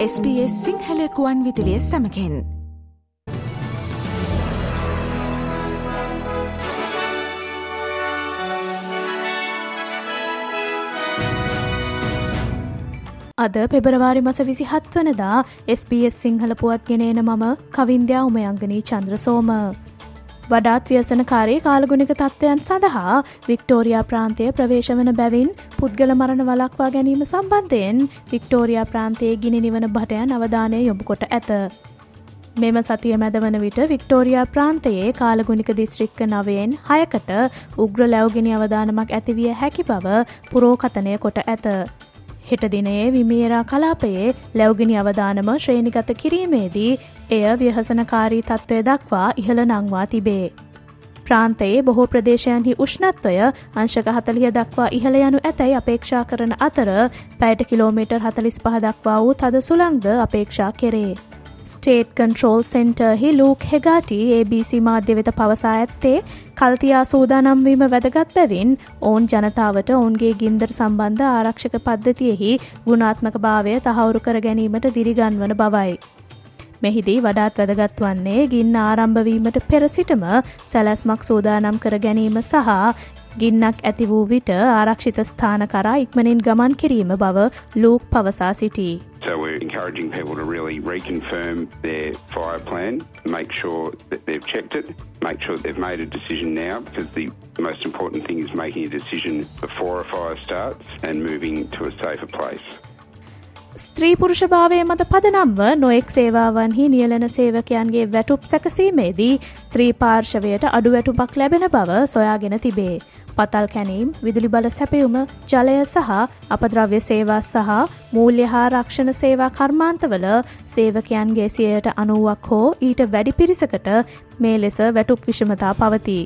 SBS සිංහලකුවන් විදිලිය සමකෙන් අද පෙබරවාරි මස විසි හත්වනදා SBS සිංහල පුවත් ගෙනන මම කවින්දයා උමයංගනී චන්ද්‍රසෝම. වඩාත් ව්‍යසනකාරී කාලගුණික තත්ත්වයන් සඳහා වික්ටෝරයා ප්‍රාන්තය ප්‍රවේශවන බැවින් පුද්ගල මරණ වලක්වා ගැනීම සම්බන්ධයෙන් වික්ටෝරයා ප්‍රාන්තයේ ගිනි නිවන භටයන් අවධානය යොමුකොට ඇත. මෙම සතිය මැදවන විට වික්ටෝරයා ප්‍රාන්තයේ කාලගුණික දිස්ත්‍රික්ක නවයෙන් හයකට උග්‍ර ලැවගෙන අවධානමක් ඇතිවිය හැකි බව පුරෝකතනය කොට ඇත. හෙට දිනයේ විමේරා කලාපයේ ලැවගිනි අවධානම ශ්‍රේණිගත කිරීමේදී එය ව්‍යහසනකාරී තත්ත්වය දක්වා ඉහළ නංවා තිබේ. ප්‍රාන්තයේ බොහෝ ප්‍රදේශයන්හි උෂ්ණත්වය අංශක හතලිය දක්වා ඉහළ යනු ඇතැයි අපේක්ෂා කරන අතර පැයට කිලෝමීටර් හතලිස් පහ දක්වා වූ තද සුළංද අපේක්ෂා කෙරේ. ස්ටේට් කන්ට්‍රෝල් සෙන්ටර්හි ලූක් හෙගාටි ABC මාධ්‍ය වෙත පවසා ඇත්තේ කල්තියා සූදානම්වීම වැදගත් බැවින් ඔවුන් ජනතාවට ඔවුන්ගේ ගින්දර සම්බන්ධ ආරක්ෂක පද්ධතියෙහි ගුණාත්මක භාවය තහවුරු කර ගැනීමට දිරිගන්වන බවයි. මෙහිදී වඩාත් වැදගත් වන්නේ ගින්න ආරම්භවීමට පෙර සිටම සැලැස්මක් සූදානම් කර ගැනීම සහ ගින්නක් ඇති වූ විට ආරක්ෂිත ස්ථාන කරා ඉක්මනින් ගමන් කිරීම බව ලූක් පවසා සිටී. So we're encouraging people to really reconfirm their fire plan, make sure that they've checked it, make sure that they've made a decision now because the most important thing is making a decision before a fire starts and moving to a safer place. ස්ත්‍රී පුරුෂභාවය මත පදනම්ව නොෙක් සේවාවන්හි නියලන සේවකයන්ගේ වැටුප් සැකසීමේදී ස්ත්‍රී පාර්ශවයට අඩු වැටුපක් ලැබෙන බව සොයාගෙන තිබේ. පතල් කැනීම් විදුලි බල සැපයුම ජලය සහ අපද්‍රව්‍ය සේවා සහ මූල්‍ය හා රක්ෂණ සේවා කර්මාන්තවල සේවකයන්ගේ සියයට අනුවක් හෝ ඊට වැඩි පිරිසකට මේ ලෙස වැටුප් විෂමතා පවතිී.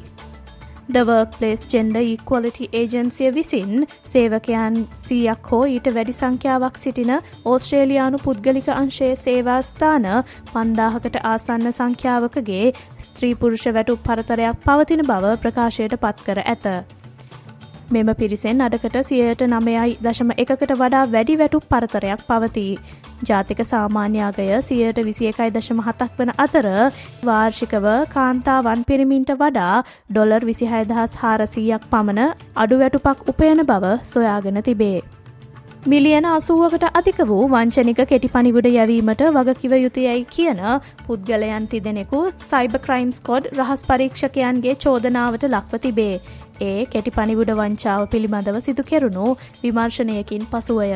දවර්ක්ලේස් ජෙන්ඩ ඉක්වලිටි ඒජන්සිය විසින් සේවකයන් සීයක් හෝ ඊට වැඩි සංඛ්‍යාවක් සිටින ඕස්ට්‍රේලියයානු පුද්ගලික අංශයේ සේවාස්ථාන පන්දාහකට ආසන්න සංඛ්‍යාවකගේ ස්ත්‍රීපුරුෂ වැටු පරතරයක් පවතින බව ප්‍රකාශයට පත් කර ඇත. මෙම පිරිසෙන් අඩකට සියයට නමයයි දශම එකකට වඩා වැඩි වැටු පරතරයක් පවතිී. ජාතික සාමාන්‍යාගය සියයට විසි එකයි දශම හතක් වන අතර වාර්ෂිකව කාන්තාවන් පිරිමින්ට වඩා ඩොලර් විසිහයදහස් හාරසීයක් පමණ අඩු වැටුපක් උපයන බව සොයාගෙන තිබේ. මිලියන අසුවකට අධික වූ වංචනික කෙටි පනිවිඩ යැවීමට වගකිව යුතුයයි කියන පුද්ගලයන් තිදෙනෙකු සයිබ ක්‍රයිම්ස් කොඩ් රහස් පරීක්ෂකයන්ගේ චෝදනාවට ලක්ව තිබේ. ඒ කෙටි පනිවුඩ වංචාව පිළිබඳව සිදු කෙරුණු විමර්ශනයකින් පසුවය.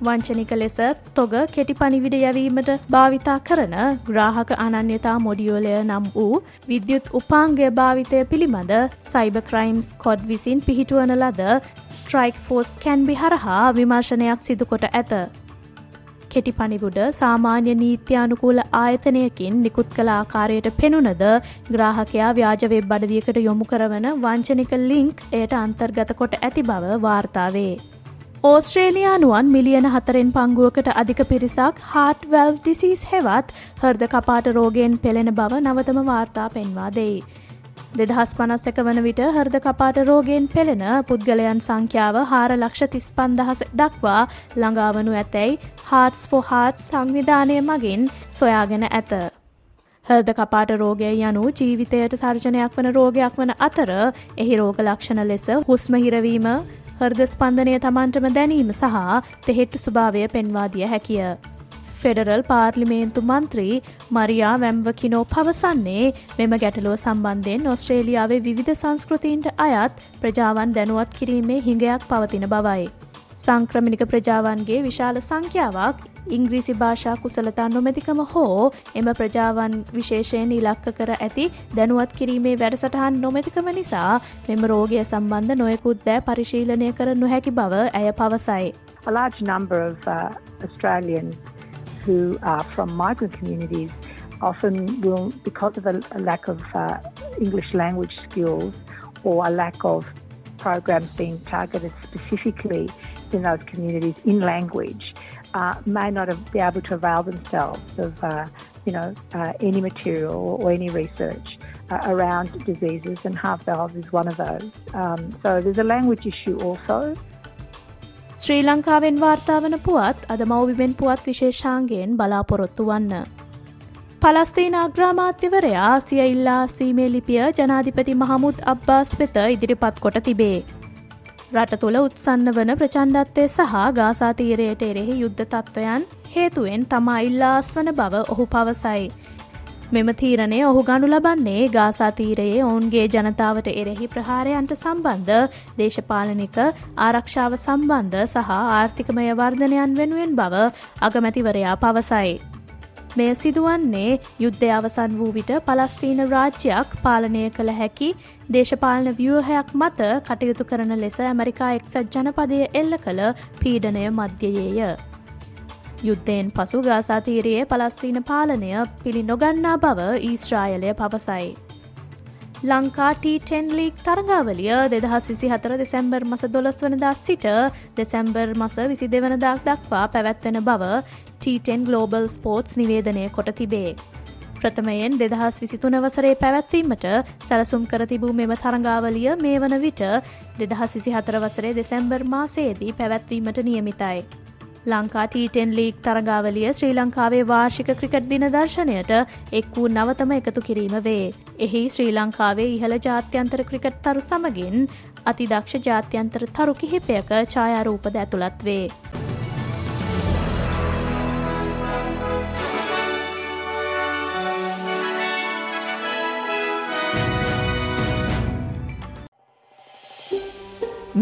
වංචනික ලෙස තොග කෙටි පනිවිඩ යැවීමට භාවිතා කරන ග්‍රාහක අනන්‍යතා මොඩියෝලය නම් වූ විද්‍යුත් උපාංගය භාවිතය පිළිබඳ සයිබ ක්‍රයිම්ස් කොඩ් විසින් පිහිටුවන ලද ස්ට්‍රයික් ෆෝස් කැන්බි හරහා විමර්ශනයක් සිදුකොට ඇත. කෙටි පනිවුඩ සාමාන්‍ය නීත්‍යානුකූල ආයතනයකින් නිකුත් කළ ආකාරයට පෙනුනද ග්‍රාහකයා ව්‍යාජවෙබ් බඩවියකට යොමු කරවන වංචනික ලිංක් එයට අන්තර්ගත කොට ඇති බව වාර්තාවේ. ඕස්ට්‍රේලයානුවන් මිලියන හතරෙන් පංගුවකට අධික පිරිසක් හාට් වැල්් ඩිසිස් හෙවත් හර්ද කපාට රෝගෙන් පෙළෙන බව නවතම වාර්තා පෙන්වා දෙයි. දෙදහස් පනස්සක වන විට හර්ද කපාට රෝගෙන් පෙළෙන පුද්ගලයන් සංඛ්‍යාව හාර ලක්ෂ තිස් පන්දහස දක්වා ළඟාවනු ඇතැයි හාටස් ෆොහාත් සංවිධානය මගින් සොයාගෙන ඇත. හර්ද කපාට රෝගය යනු ජීවිතයට තර්ජනයක් වන රෝගයක් වන අතර එහි රෝග ලක්ෂණ ලෙස හුස්මහිරවීම හර්ද ස්පන්දනය තමන්ටම දැනීම සහ තෙහෙට්ටු ස්භාවය පෙන්වාදිය හැකිය. ෆෙඩරල් පාර්ලිමේන්තු මන්ත්‍රී මරයා වැම්වකිනෝ පවසන්නේ මෙම ගැටලුව සම්බන්ධයෙන් ඔස්ට්‍රේලියාවේ විවිධ සංස්කෘතිීන්ට අයත් ප්‍රජාවන් දැනුවත් කිරීමේ හිඟයක් පවතින බවයි. සංක්‍රමිනික ප්‍රජාවන්ගේ විශාල සංඛ්‍යාවක් ඉංග්‍රීසි භාෂා කුසලතා නොමැතිකම හෝ එම ප්‍රජාවන් විශේෂයෙන් ඉලක්ක කර ඇති දැනුවත් කිරීමේ වැඩසටහන් නොමැතිකම නිසා මෙම රෝගය සම්බන්ධ නොයකුත් දෑ පරිශීලනය කර නොහැකි බව ඇය පවසයි. A large number of uh, Australians who are from migrant communities often will, because of a, a lack of uh, English language skills or a lack of programs being targeted specifically in those communities in language, uh, may not have, be able to avail themselves of, uh, you know, uh, any material or, or any research uh, around diseases, and heart valves is one of those. Um, so there's a language issue also. ශ්‍රී ලංකාවෙන් වාර්තාාවන පුවත් අද මෞවිබෙන් පුවත් විශේෂාන්ගයෙන් බලාපොරොත්තු වන්න. පලස්තීන අග්‍රාමාත්‍යවරයා සිය ඉල්ලා සීමේ ලිපිය ජනාධිපති මහමුත් අබ්බාස් වෙත ඉදිරිපත් කොට තිබේ. රට තුළ උත්සන්න වන ප්‍රචන්්ඩත්වය සහ ගාසාතීරයට එරෙහි යුද්ධ තත්ත්වයන් හේතුවෙන් තමා ඉල්ලාස් වන බව ඔහු පවසයි. මෙම තීරණය ඔහු ගනු ලබන්නේ ගාසාතීරයේ ඔවුන්ගේ ජනතාවට එරෙහි ප්‍රහාරයන්ට සම්බන්ධ දේශපාලනික ආරක්ෂාව සම්බන්ධ සහ ආර්ථිකමය වර්ධනයන් වෙනුවෙන් බව අගමැතිවරයා පවසයි. මෙය සිදුවන්නේ යුද්ධය අවසන් වූ විට පලස්තීන රාජ්‍යයක් පාලනය කළ හැකි දේශපාලන ව්‍යූහයක් මත කටයුතු කරන ලෙස ඇමරිකා එක්සත් ජනපදය එල්ල කළ පීඩනය මධ්‍යයේය. යුද්ධයෙන් පසු ගාසාතීරයේ පලස්තීන පාලනය පිළි නොගන්නා බව ඊස්ට්‍රායලය පවසයි. ලංකා ටීටෙන් ලීක් තරගාවලිය දෙදහස් විසි හතර දෙසැම්බර් මස දොළොස් වනදා සිට දෙසැම්බර් මස විසි දෙවනදාක් දක්වා පැවැත්වෙන බව ටීටෙන් ගලෝබල් ස්පෝර්ට්ස් නිවේදනය කොට තිබේ. ප්‍රථමයෙන් දෙදහස් විසිතුන වසරේ පැවැත්වීමට සැලසුම් කර තිබූ මෙම තරඟාවලිය මේ වන විට දෙදහස් විසි හතර වසරේ දෙසැම්බර් මාසේදී පැවැත්වීමට නියමිතයි. ලංකා ටීටෙන් ලීක් තරගාවලිය ශ්‍රී ලංකාවේ වාර්ෂික ක්‍රිකට් දින දර්ශනයට එක් වූ නවතම එකතු කිරීම වේ. එහි ශ්‍රී ලංකාවේ ඉහළ ජාත්‍යන්තර ක්‍රිකට් තරු සමගින් අතිදක්ෂ ජාත්‍යන්තර තරු කිහිපයක ඡායාරූපද ඇතුළත් වේ.